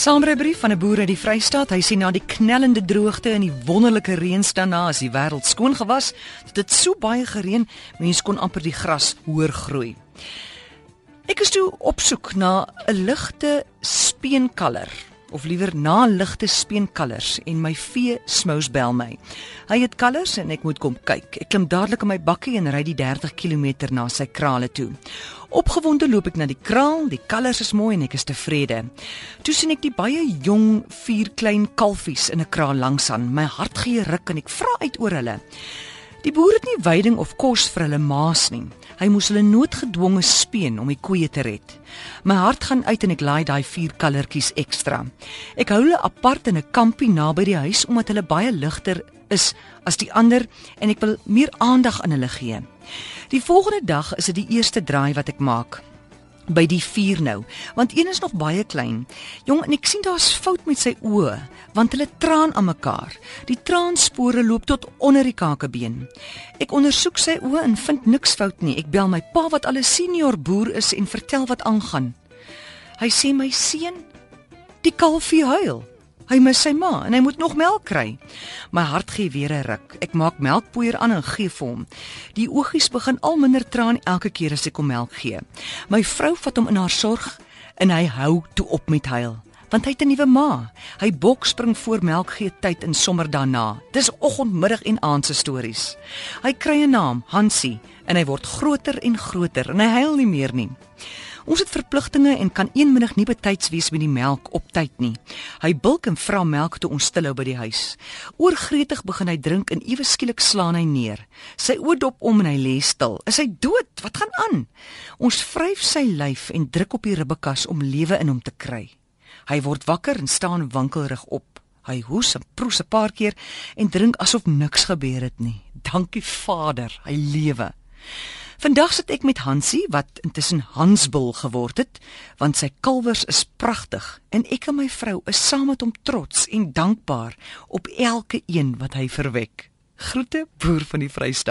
saamrybrief van 'n boer uit die Vrystaat. Hy sê na die knellende droogte en die wonderlike reëns daarna is die wêreld skoon gewas. Dit het so baie gereën, mense kon amper die gras hoor groei. Ek is toe op soek na 'n ligte speenkaller of liewer na ligte speenkalvers en my vee smous bel my. Hy het kalvers en ek moet kom kyk. Ek klim dadelik in my bakkie en ry die 30 km na sy krale toe. Opgewonde loop ek na die kraal, die kalvers is mooi en ek is tevrede. Toe sien ek die baie jong vier klein kalfies in 'n kraal langs aan. My hart gee ruk en ek vra uit oor hulle. Die boer het nie veiding of kos vir hulle maas nie. Hy moes hulle noodgedwonge speen om die koeie te red. My hart gaan uit en ek laai daai vier kallertjies ekstra. Ek hou hulle apart in 'n kampie naby die huis omdat hulle baie ligter is as die ander en ek wil meer aandag aan hulle gee. Die volgende dag is dit die eerste draai wat ek maak by die vuur nou, want een is nog baie klein. Jong, en ek sien daar's fout met sy oë, want hulle traan aan mekaar. Die traanspore loop tot onder die kakebeen. Ek ondersoek sy oë en vind niks fout nie. Ek bel my pa wat al 'n senior boer is en vertel wat aangaan. Hy sê my seun, die kalfie huil. Hy mis sy ma en hy moet nog melk kry. My hart gee weer 'n ruk. Ek maak melkpoeier aan en gee vir hom. Die oogies begin al minder traan elke keer as ek hom melk gee. My vrou vat hom in haar sorg en hy hou toe op met huil want hy het 'n nuwe ma. Hy bok spring voor melk gee tyd en sommer daarna. Dis oggend, middag en aand se stories. Hy kry 'n naam, Hansie, en hy word groter en groter en hy huil nie meer nie. Ons het verpligtinge en kan eenmiddag nie betyds wees met die melk op tyd nie. Hy bulk en vra melk toe ons stilhou by die huis. Oorgretig begin hy drink en ewe skielik slaan hy neer. Sy oë dop om en hy lê stil. Is hy dood? Wat gaan aan? Ons vryf sy lyf en druk op die ribbekas om lewe in hom te kry. Hy word wakker en staan wankelrig op. Hy hoes en proes 'n paar keer en drink asof niks gebeur het nie. Dankie Vader, hy lewe. Vandag sit ek met Hansie wat intussen Hansbul geword het, want sy kalwers is pragtig en ek en my vrou is saam met hom trots en dankbaar op elke een wat hy verwek. Groete boer van die Vrystaat.